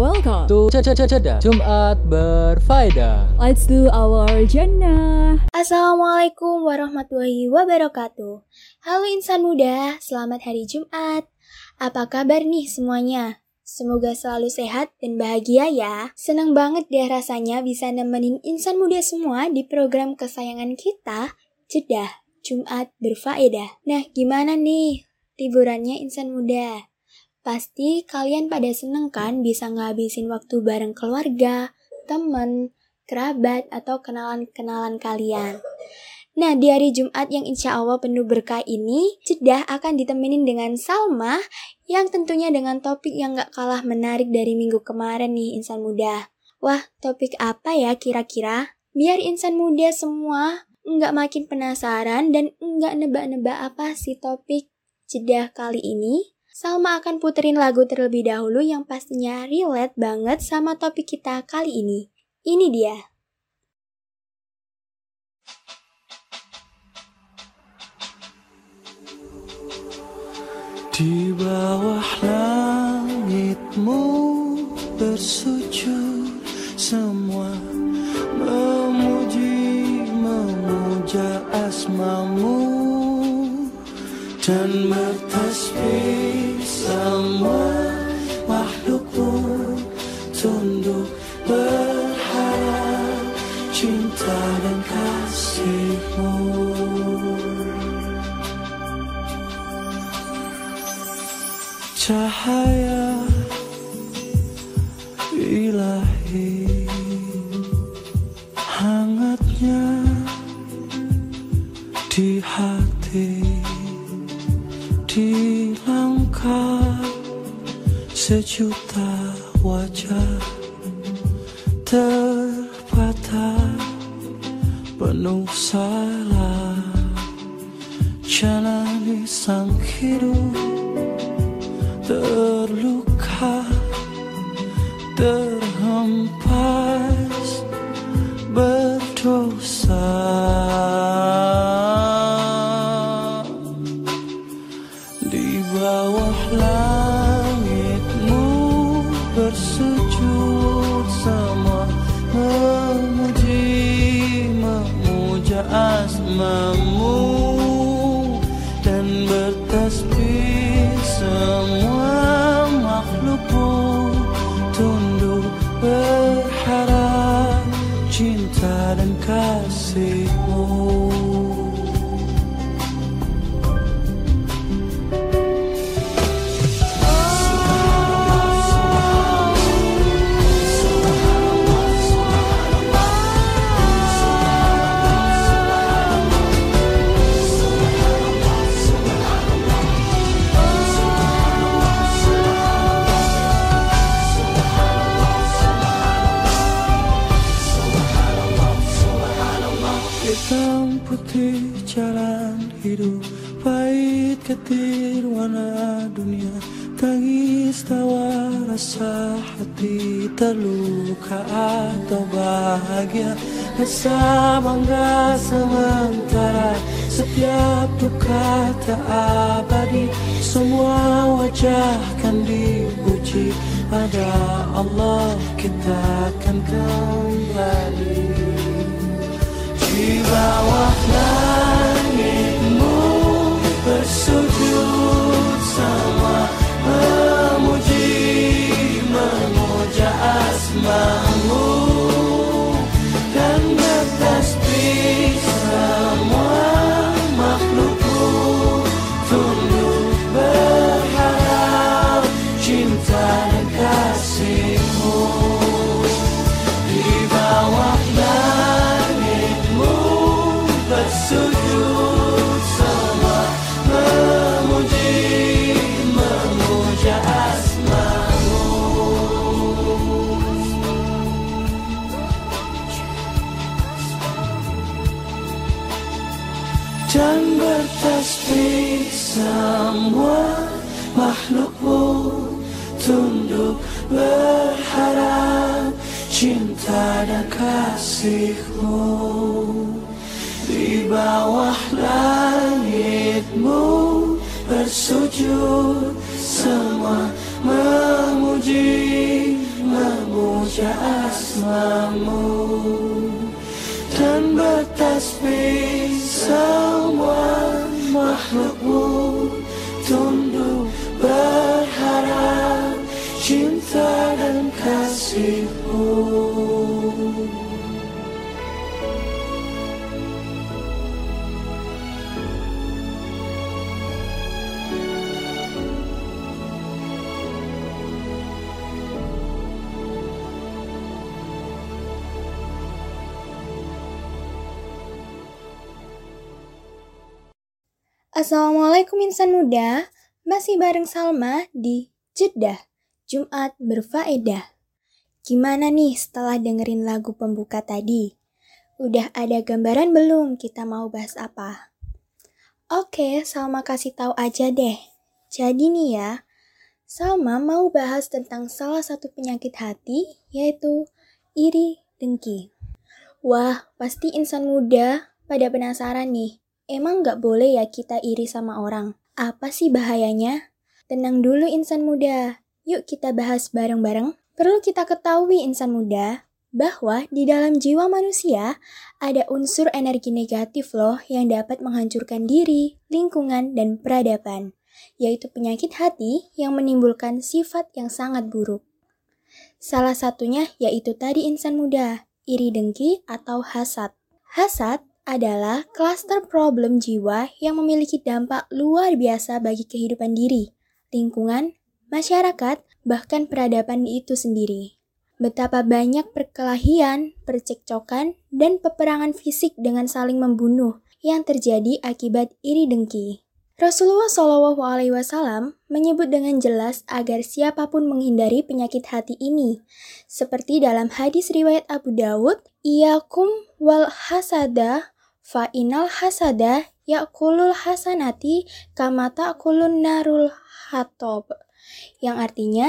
welcome to Ceda Jumat Berfaedah. Let's do our jannah. Assalamualaikum warahmatullahi wabarakatuh. Halo insan muda, selamat hari Jumat. Apa kabar nih semuanya? Semoga selalu sehat dan bahagia ya. Senang banget deh rasanya bisa nemenin insan muda semua di program kesayangan kita, Cedah Jumat Berfaedah. Nah, gimana nih liburannya insan muda? Pasti kalian pada seneng kan bisa ngabisin waktu bareng keluarga, temen, kerabat, atau kenalan-kenalan kalian. Nah, di hari Jumat yang insya Allah penuh berkah ini, Cedah akan ditemenin dengan Salma yang tentunya dengan topik yang gak kalah menarik dari minggu kemarin nih insan muda. Wah, topik apa ya kira-kira? Biar insan muda semua nggak makin penasaran dan nggak nebak-nebak apa sih topik Cedah kali ini, Salma akan puterin lagu terlebih dahulu yang pastinya relate banget sama topik kita kali ini. Ini dia. Di bawah langitmu bersujud semua memuji memuja asmamu Chân mưa thất bí xa mưa berdosa di rasa hati Terluka atau bahagia. Rasa bangga sementara Setiap duka tak abadi. Semua wajah kan dipuji Pada Allah kita akan kembali. Di bawah langitmu bersujud semua memuji memuja asmamu dan bertasbih semua makhlukmu tunduk berharap cinta dan kasihmu. Di bawah langitmu bersujud semua memuji wajah asmamu. Dan bertasbih semua makhlukmu Assalamualaikum insan muda, masih bareng Salma di Jeddah, Jumat berfaedah. Gimana nih setelah dengerin lagu pembuka tadi? Udah ada gambaran belum kita mau bahas apa? Oke, Salma kasih tahu aja deh. Jadi nih ya, Salma mau bahas tentang salah satu penyakit hati, yaitu iri dengki. Wah, pasti insan muda pada penasaran nih, Emang nggak boleh ya kita iri sama orang? Apa sih bahayanya? Tenang dulu insan muda. Yuk kita bahas bareng-bareng. Perlu kita ketahui insan muda, bahwa di dalam jiwa manusia ada unsur energi negatif loh yang dapat menghancurkan diri, lingkungan, dan peradaban, yaitu penyakit hati yang menimbulkan sifat yang sangat buruk. Salah satunya yaitu tadi insan muda, iri dengki atau hasad. Hasad adalah klaster problem jiwa yang memiliki dampak luar biasa bagi kehidupan diri, lingkungan, masyarakat, bahkan peradaban itu sendiri. Betapa banyak perkelahian, percekcokan, dan peperangan fisik dengan saling membunuh yang terjadi akibat iri dengki. Rasulullah Wasallam menyebut dengan jelas agar siapa pun menghindari penyakit hati ini, seperti dalam hadis riwayat Abu Dawud, "Iyakum wal hasada fa inal hasada yakulul hasanati kamata kulun narul hatob." Yang artinya,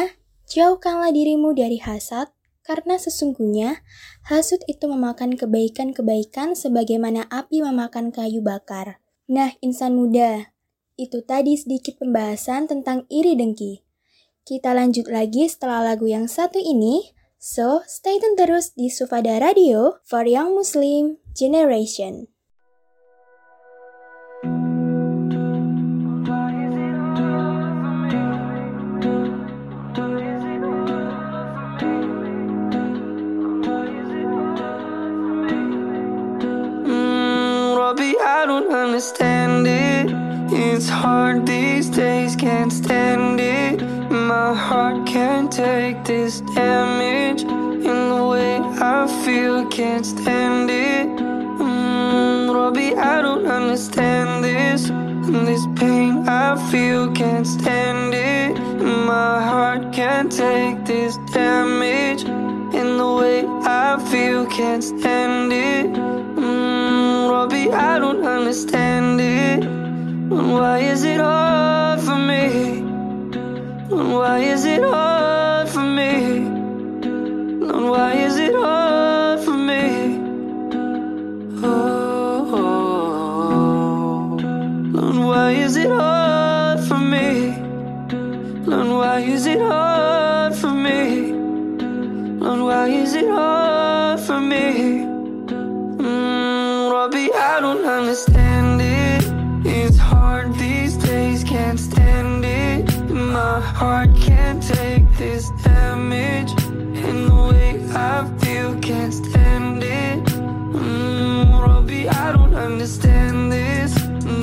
jauhkanlah dirimu dari hasad, karena sesungguhnya hasud itu memakan kebaikan-kebaikan sebagaimana api memakan kayu bakar. Nah, insan muda, itu tadi sedikit pembahasan tentang iri dengki. Kita lanjut lagi setelah lagu yang satu ini. So, stay tune terus di Sufada Radio for Young Muslim Generation. Understand it. It's hard these days, can't stand it. My heart can't take this damage. In the way I feel, can't stand it. Mm, Robbie, I don't understand this. This pain I feel, can't stand it. My heart can't take this damage. In the way I feel, can't stand it. Mm, I don't understand it. Why is it hard for me? Why is it hard for me? Why is heart can't take this damage. And the way I feel, can't stand it. Mm, Robbie, I don't understand this.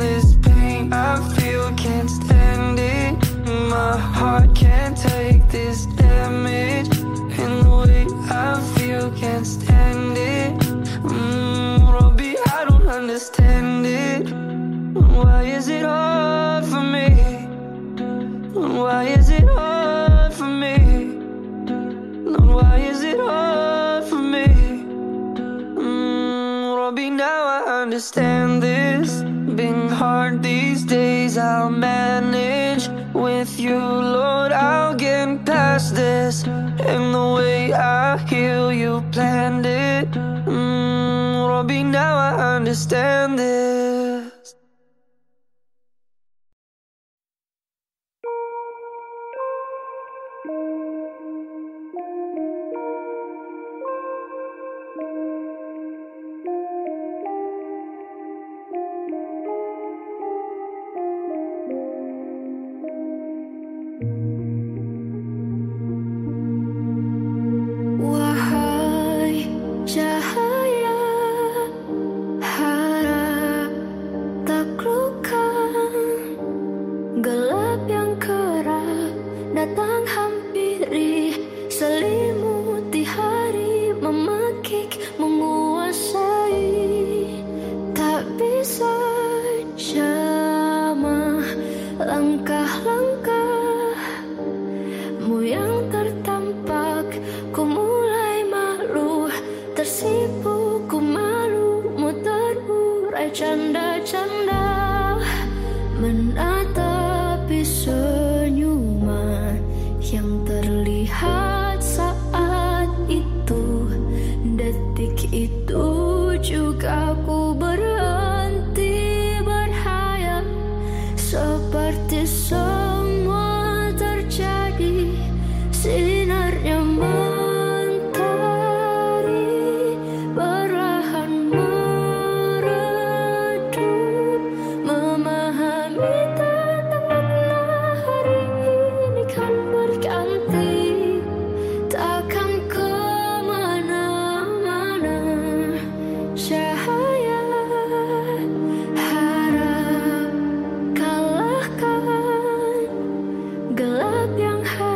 This pain I feel, can't stand it. My heart can't take this damage. And the way I feel, can't stand it. Mm, Robbie, I don't understand it. Why is it hard understand this. Being hard these days, I'll manage. With you, Lord, I'll get past this. And the way I heal, you planned it. Mm, Robbie, now I understand this. Gelap yang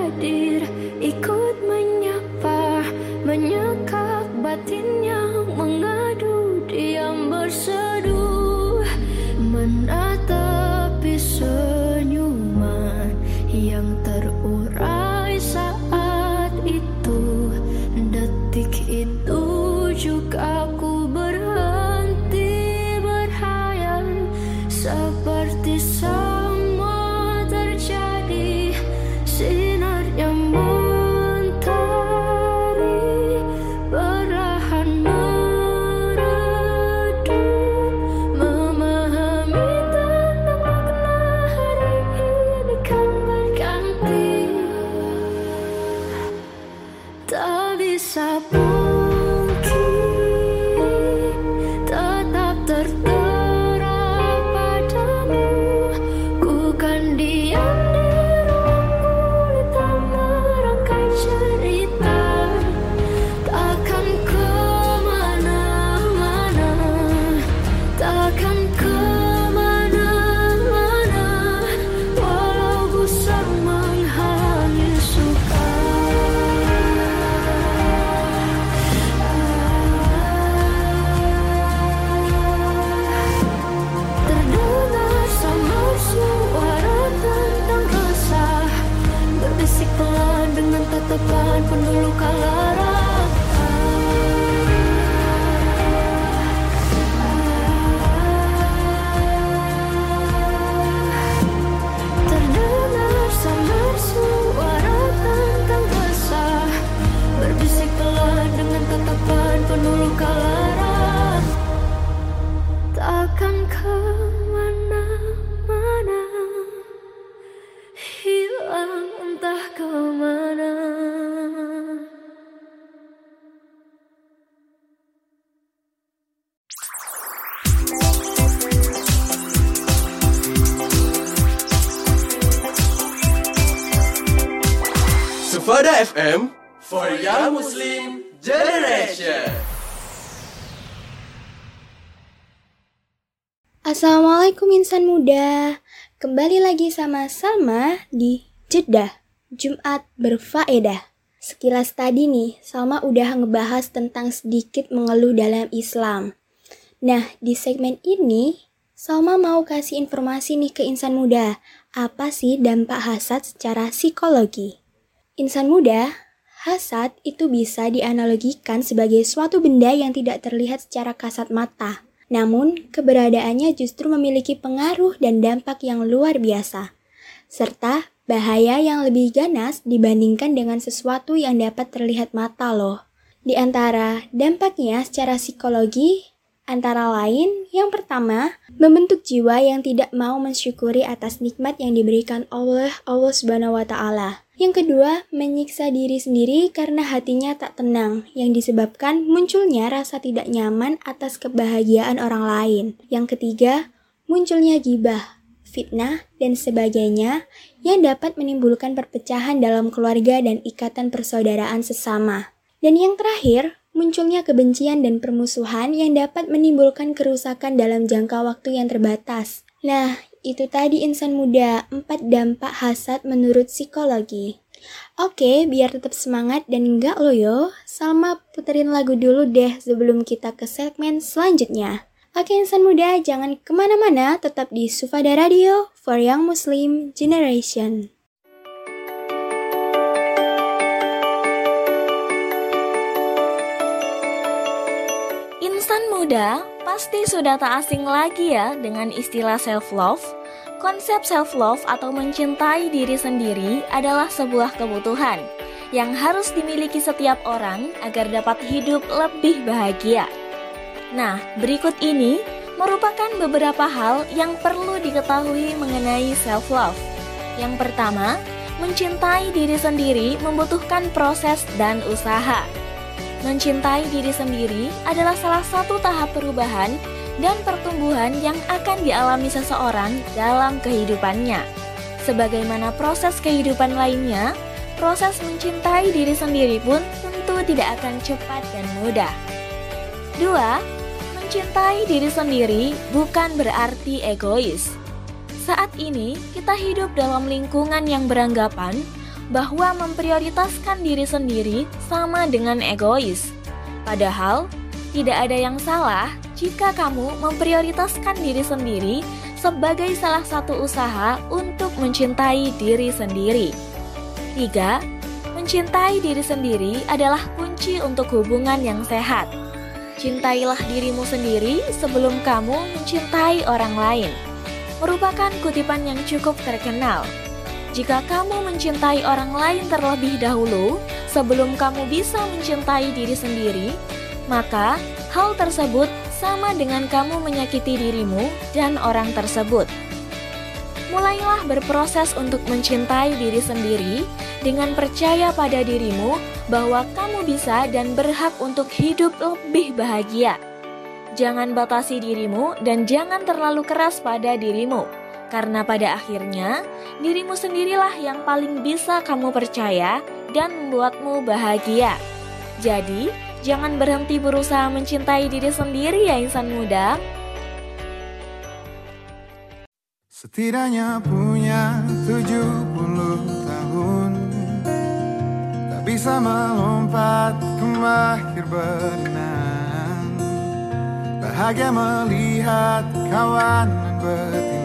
Assalamualaikum insan muda. Kembali lagi sama Salma di Jeddah, Jumat berfaedah. Sekilas tadi nih, Salma udah ngebahas tentang sedikit mengeluh dalam Islam. Nah, di segmen ini, Salma mau kasih informasi nih ke insan muda. Apa sih dampak hasad secara psikologi? Insan muda, hasad itu bisa dianalogikan sebagai suatu benda yang tidak terlihat secara kasat mata. Namun, keberadaannya justru memiliki pengaruh dan dampak yang luar biasa, serta bahaya yang lebih ganas dibandingkan dengan sesuatu yang dapat terlihat mata loh. Di antara dampaknya secara psikologi, antara lain yang pertama, membentuk jiwa yang tidak mau mensyukuri atas nikmat yang diberikan Allah Allah Subhanahu wa taala. Yang kedua, menyiksa diri sendiri karena hatinya tak tenang, yang disebabkan munculnya rasa tidak nyaman atas kebahagiaan orang lain. Yang ketiga, munculnya gibah, fitnah, dan sebagainya yang dapat menimbulkan perpecahan dalam keluarga dan ikatan persaudaraan sesama. Dan yang terakhir, munculnya kebencian dan permusuhan yang dapat menimbulkan kerusakan dalam jangka waktu yang terbatas. Nah, itu tadi insan muda, empat dampak hasad menurut psikologi. Oke, biar tetap semangat dan enggak loyo, Salma puterin lagu dulu deh sebelum kita ke segmen selanjutnya. Oke insan muda, jangan ke mana-mana, tetap di Sufada Radio for Young Muslim Generation. Muda pasti sudah tak asing lagi ya dengan istilah self-love. Konsep self-love atau mencintai diri sendiri adalah sebuah kebutuhan yang harus dimiliki setiap orang agar dapat hidup lebih bahagia. Nah, berikut ini merupakan beberapa hal yang perlu diketahui mengenai self-love. Yang pertama, mencintai diri sendiri membutuhkan proses dan usaha. Mencintai diri sendiri adalah salah satu tahap perubahan dan pertumbuhan yang akan dialami seseorang dalam kehidupannya. Sebagaimana proses kehidupan lainnya, proses mencintai diri sendiri pun tentu tidak akan cepat dan mudah. 2. Mencintai diri sendiri bukan berarti egois. Saat ini, kita hidup dalam lingkungan yang beranggapan bahwa memprioritaskan diri sendiri sama dengan egois. Padahal, tidak ada yang salah jika kamu memprioritaskan diri sendiri sebagai salah satu usaha untuk mencintai diri sendiri. 3. Mencintai diri sendiri adalah kunci untuk hubungan yang sehat. Cintailah dirimu sendiri sebelum kamu mencintai orang lain. Merupakan kutipan yang cukup terkenal jika kamu mencintai orang lain terlebih dahulu sebelum kamu bisa mencintai diri sendiri, maka hal tersebut sama dengan kamu menyakiti dirimu dan orang tersebut. Mulailah berproses untuk mencintai diri sendiri dengan percaya pada dirimu bahwa kamu bisa dan berhak untuk hidup lebih bahagia. Jangan batasi dirimu dan jangan terlalu keras pada dirimu karena pada akhirnya, dirimu sendirilah yang paling bisa kamu percaya dan membuatmu bahagia. Jadi, jangan berhenti berusaha mencintai diri sendiri ya insan muda. Setidaknya punya 70 tahun Tak bisa melompat ke mahir berenang Bahagia melihat kawan betina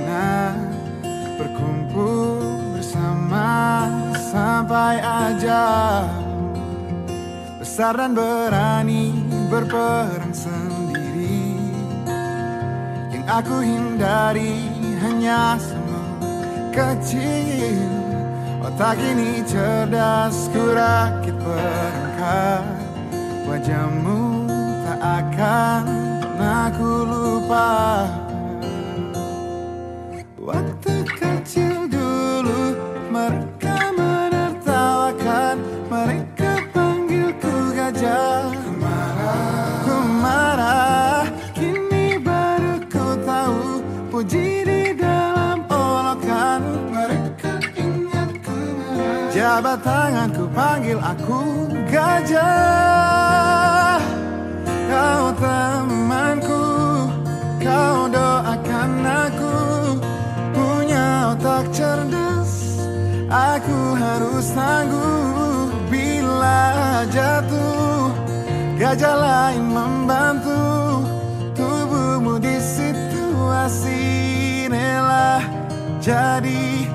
Berkumpul bersama sampai aja. Besar dan berani berperang sendiri. Yang aku hindari hanya semua kecil. Otak ini cerdas ku rakit perangkat Wajahmu tak akan aku lupa Tanganku panggil aku gajah. Kau temanku Kau doakan aku. Punya otak cerdas Aku harus tangguh. Bila jatuh Gajah lain membantu. Tubuhmu di situasi inilah Jadi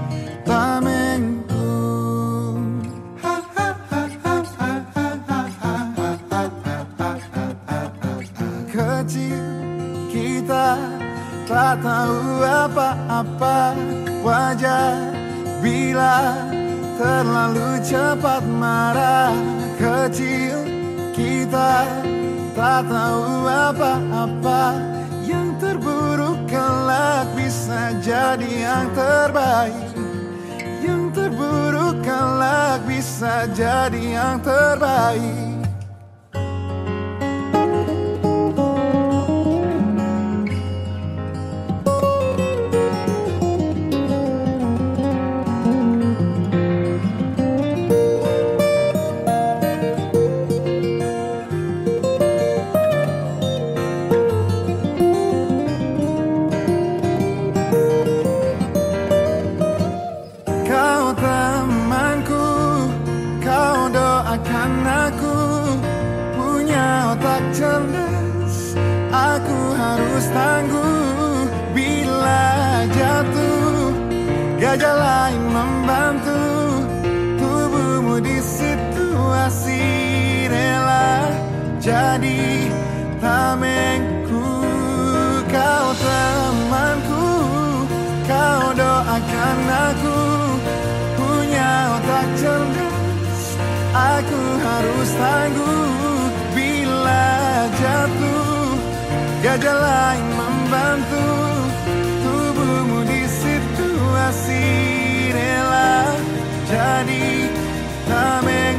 tahu apa-apa Wajar. Bila terlalu cepat marah Kecil kita tak tahu apa-apa. Yang terburuk kelak bisa jadi yang terbaik. Yang terburuk kelak bisa jadi yang terbaik harus tangguh bila jatuh. Gajah lain membantu Tubuhmu di situasi rela. Jadi tameng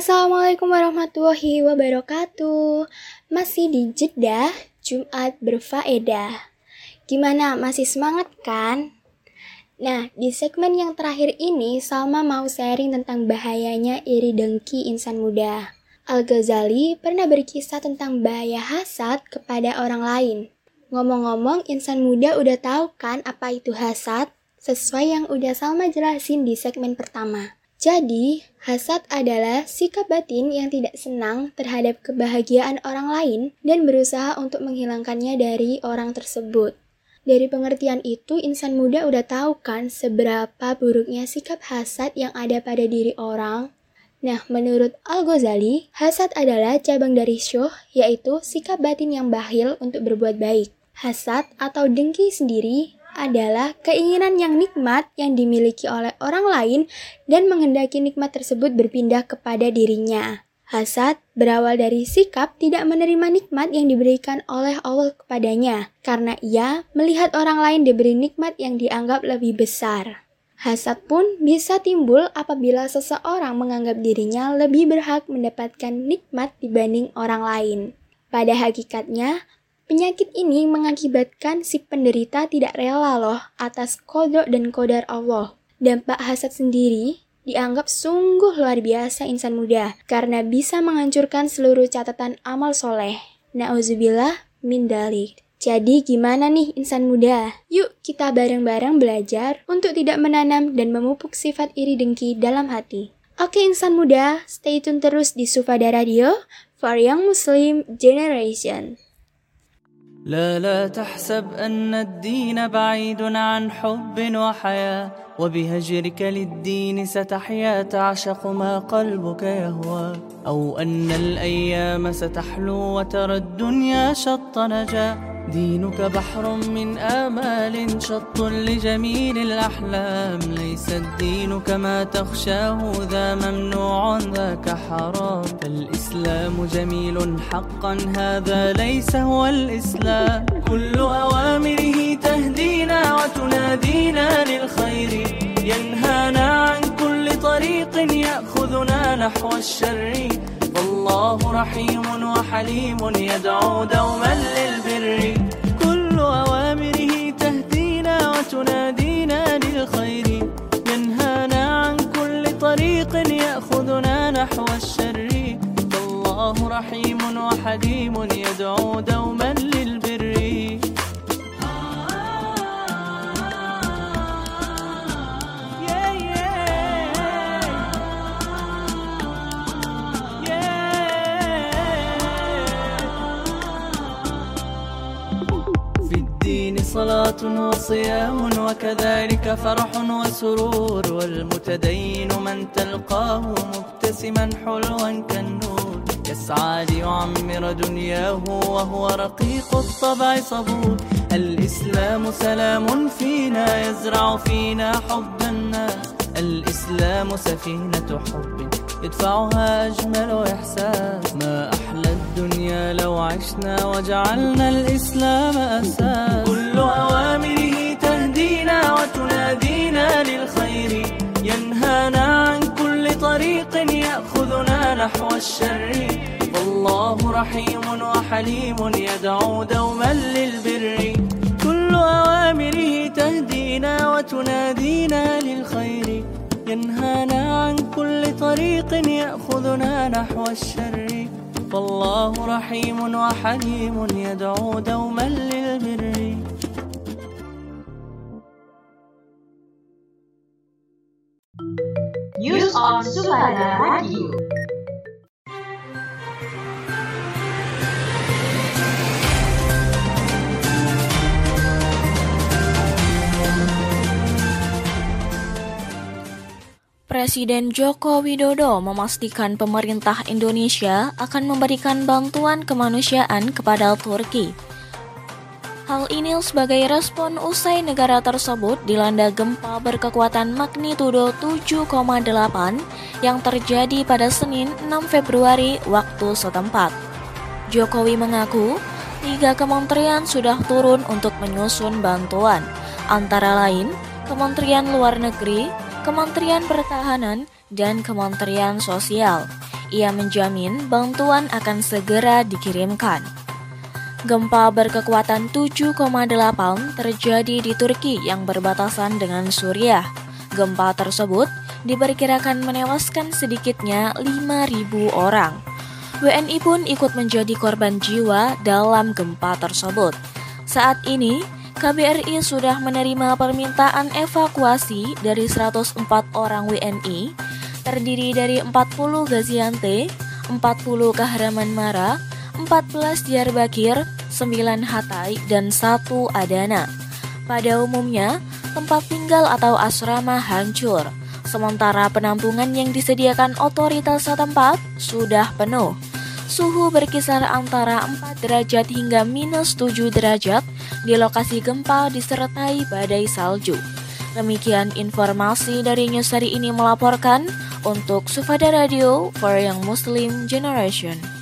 Assalamualaikum warahmatullahi wabarakatuh. Masih di Jeddah, Jumat berfaedah. Gimana, masih semangat kan? Nah, di segmen yang terakhir ini, Salma mau sharing tentang bahayanya iri dengki insan muda. Al-Ghazali pernah berkisah tentang bahaya hasad kepada orang lain. Ngomong-ngomong, insan muda udah tahu kan apa itu hasad? Sesuai yang udah Salma jelasin di segmen pertama. Jadi, hasad adalah sikap batin yang tidak senang terhadap kebahagiaan orang lain dan berusaha untuk menghilangkannya dari orang tersebut. Dari pengertian itu, insan muda udah tahu kan seberapa buruknya sikap hasad yang ada pada diri orang. Nah, menurut Al-Ghazali, hasad adalah cabang dari syuh, yaitu sikap batin yang bahil untuk berbuat baik. Hasad atau dengki sendiri adalah keinginan yang nikmat yang dimiliki oleh orang lain dan menghendaki nikmat tersebut berpindah kepada dirinya. Hasad berawal dari sikap tidak menerima nikmat yang diberikan oleh Allah kepadanya, karena ia melihat orang lain diberi nikmat yang dianggap lebih besar. Hasad pun bisa timbul apabila seseorang menganggap dirinya lebih berhak mendapatkan nikmat dibanding orang lain. Pada hakikatnya, Penyakit ini mengakibatkan si penderita tidak rela loh atas kodok dan kodar Allah. Dampak hasad sendiri dianggap sungguh luar biasa insan muda karena bisa menghancurkan seluruh catatan amal soleh. Nauzubillah min dalik. Jadi gimana nih insan muda? Yuk kita bareng-bareng belajar untuk tidak menanam dan memupuk sifat iri dengki dalam hati. Oke insan muda, stay tune terus di Sufada Radio for Young Muslim Generation. لا لا تحسب أن الدين بعيد عن حب وحياة. وبهجرك للدين ستحيا تعشق ما قلبك يهوى. أو أن الأيام ستحلو وترى الدنيا شط نجاه دينك بحر من آمال شط لجميل الأحلام. ليس الدين كما تخشاه ذا ممنوع ذاك حرام. فالإسلام جميل حقا هذا ليس هو الإسلام. كل أوامره تهدينا وتنادينا للخير. ينهانا عن كل طريق يأخذنا نحو الشر. فالله رحيم وحليم يدعو دوما للبر. كل أوامره تهدينا وتنادينا للخير. ينهانا عن كل طريق يأخذنا نحو الشر. فالله رحيم وحليم يدعو دوما للبر. وصيام وكذلك فرح وسرور والمتدين من تلقاه مبتسما حلوا كالنور. يسعى ليعمر دنياه وهو رقيق الطبع صبور. الإسلام سلام فينا يزرع فينا حب الناس. الإسلام سفينة حب يدفعها أجمل إحساس ما أحلى الدنيا لو عشنا وجعلنا الإسلام أساس. كل أوامره تهدينا وتنادينا للخير. ينهانا عن كل طريق يأخذنا نحو الشر. والله رحيم وحليم يدعو دوما للبر. كل أوامره تهدينا وتنادينا للخير. ينهانا عن كل طريق يأخذنا نحو الشر فالله رحيم وحليم يدعو دوما للبر News on Sufada Radio. Presiden Joko Widodo memastikan pemerintah Indonesia akan memberikan bantuan kemanusiaan kepada Turki. Hal ini sebagai respon usai negara tersebut dilanda gempa berkekuatan magnitudo 7,8 yang terjadi pada Senin 6 Februari waktu setempat. Jokowi mengaku tiga kementerian sudah turun untuk menyusun bantuan, antara lain Kementerian Luar Negeri, Kementerian Pertahanan, dan Kementerian Sosial. Ia menjamin bantuan akan segera dikirimkan. Gempa berkekuatan 7,8 terjadi di Turki yang berbatasan dengan Suriah. Gempa tersebut diperkirakan menewaskan sedikitnya 5.000 orang. WNI pun ikut menjadi korban jiwa dalam gempa tersebut. Saat ini, KBRI sudah menerima permintaan evakuasi dari 104 orang WNI, terdiri dari 40 Gaziantep, 40 Kahramanmara, 14 Diyarbakir, 9 Hatay, dan 1 Adana. Pada umumnya, tempat tinggal atau asrama hancur, sementara penampungan yang disediakan otoritas setempat sudah penuh. Suhu berkisar antara 4 derajat hingga minus 7 derajat di lokasi gempa disertai badai salju. Demikian informasi dari Newsari ini melaporkan untuk Sufada Radio for Young Muslim Generation.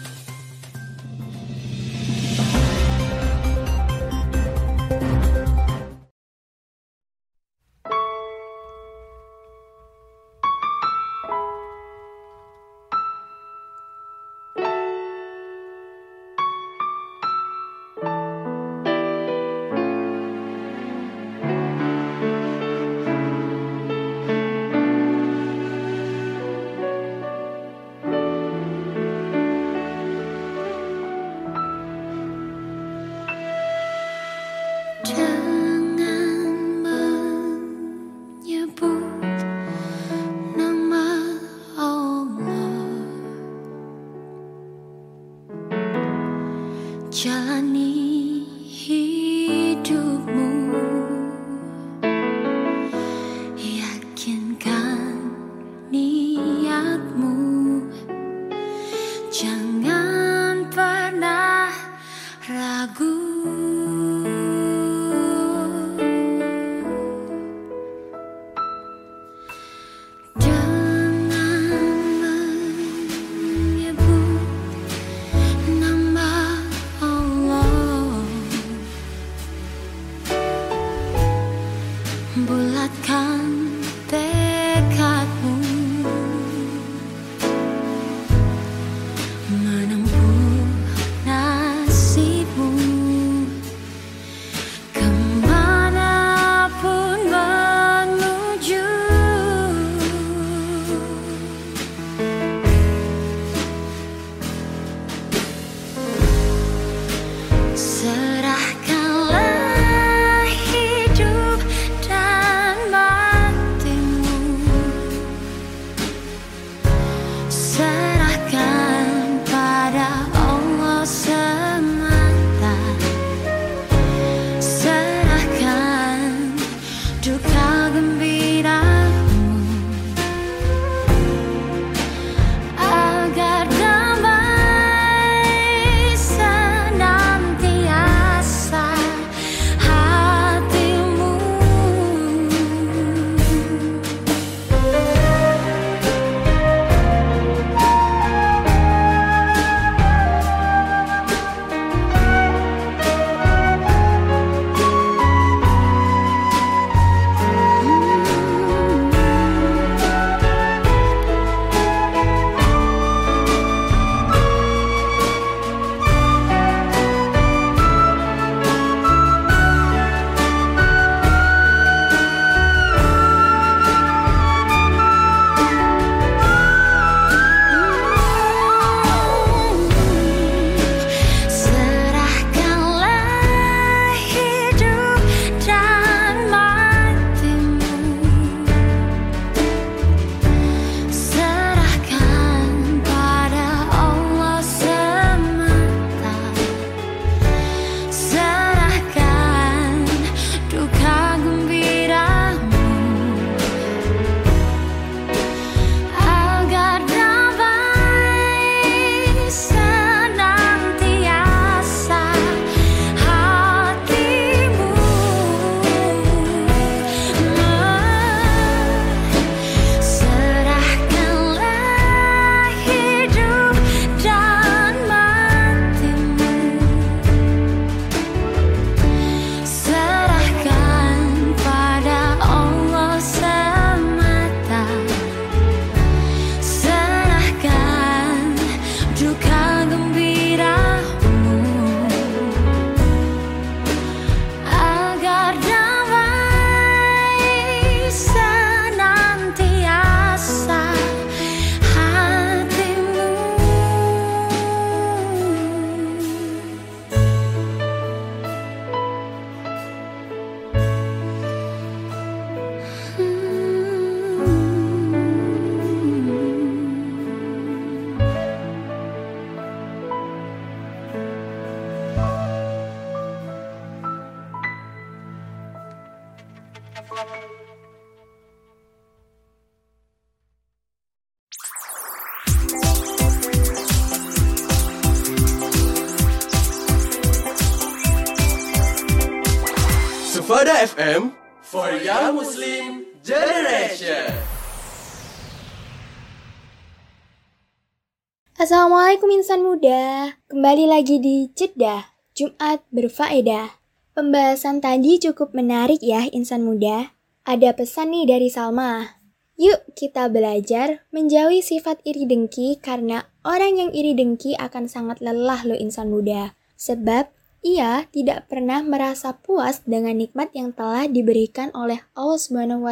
Assalamualaikum insan muda, kembali lagi di Jeddah, Jumat berfaedah. Pembahasan tadi cukup menarik ya insan muda. Ada pesan nih dari Salma. Yuk kita belajar menjauhi sifat iri dengki karena orang yang iri dengki akan sangat lelah loh insan muda. Sebab ia tidak pernah merasa puas dengan nikmat yang telah diberikan oleh Allah Subhanahu.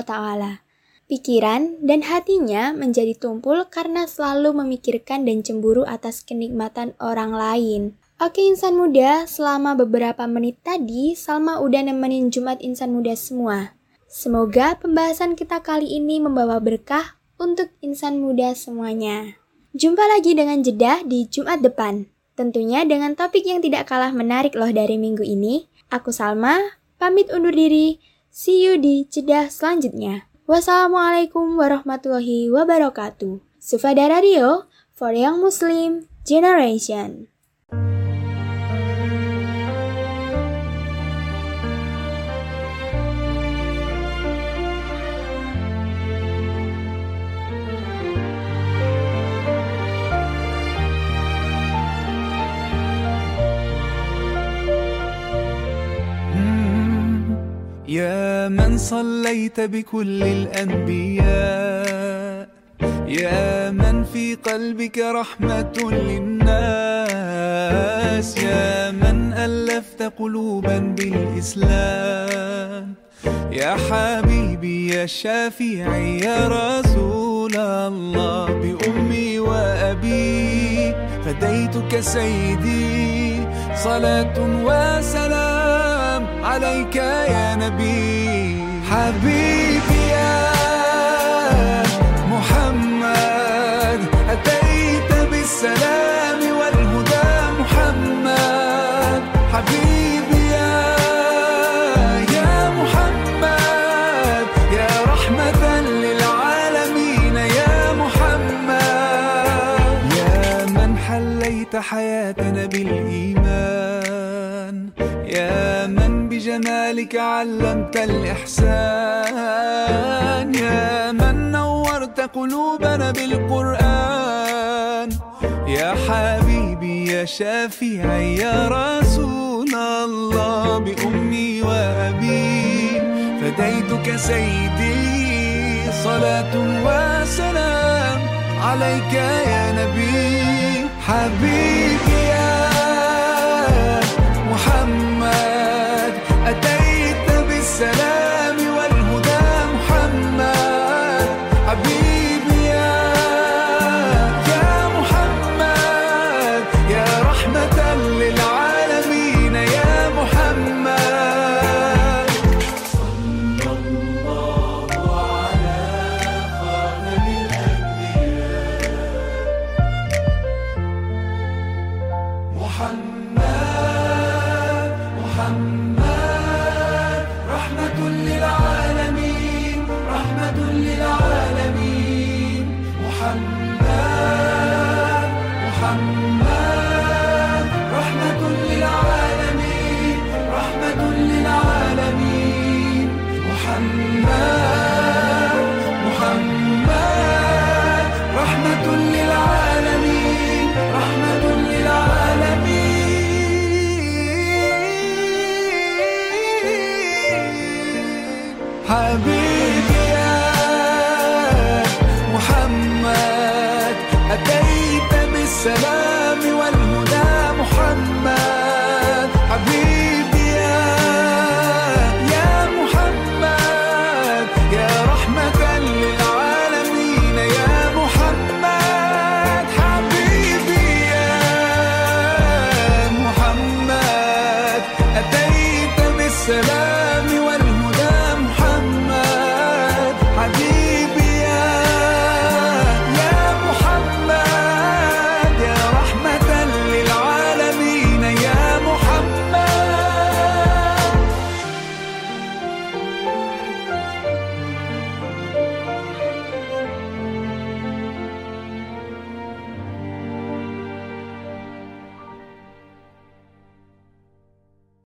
Pikiran dan hatinya menjadi tumpul karena selalu memikirkan dan cemburu atas kenikmatan orang lain. Oke insan muda, selama beberapa menit tadi Salma udah nemenin Jumat insan muda semua. Semoga pembahasan kita kali ini membawa berkah untuk insan muda semuanya. Jumpa lagi dengan jeda di Jumat depan. Tentunya dengan topik yang tidak kalah menarik loh dari minggu ini. Aku Salma, pamit undur diri. See you di jeda selanjutnya. Wassalamualaikum warahmatullahi wabarakatuh. Sufada Radio for Young Muslim Generation. يا من صليت بكل الأنبياء يا من في قلبك رحمة للناس يا من ألفت قلوبا بالإسلام. يا حبيبي يا شافعي يا رسول الله بأمي وأبي فديتك سيدي صلاة وسلام. عليك يا نبي. حبيبي يا محمد أتيت بالسلام والهدى محمد. حبيبي يا يا محمد يا رحمة للعالمين يا محمد. يا من حليت حياتنا بالإيمان يا من بجمالك علمت الإحسان. يا من نورت قلوبنا بالقرآن. يا حبيبي يا شافعي يا رسول الله. بأمي وأبي فديتك سيدي. صلاة وسلام عليك يا نبي حبيبي. mesele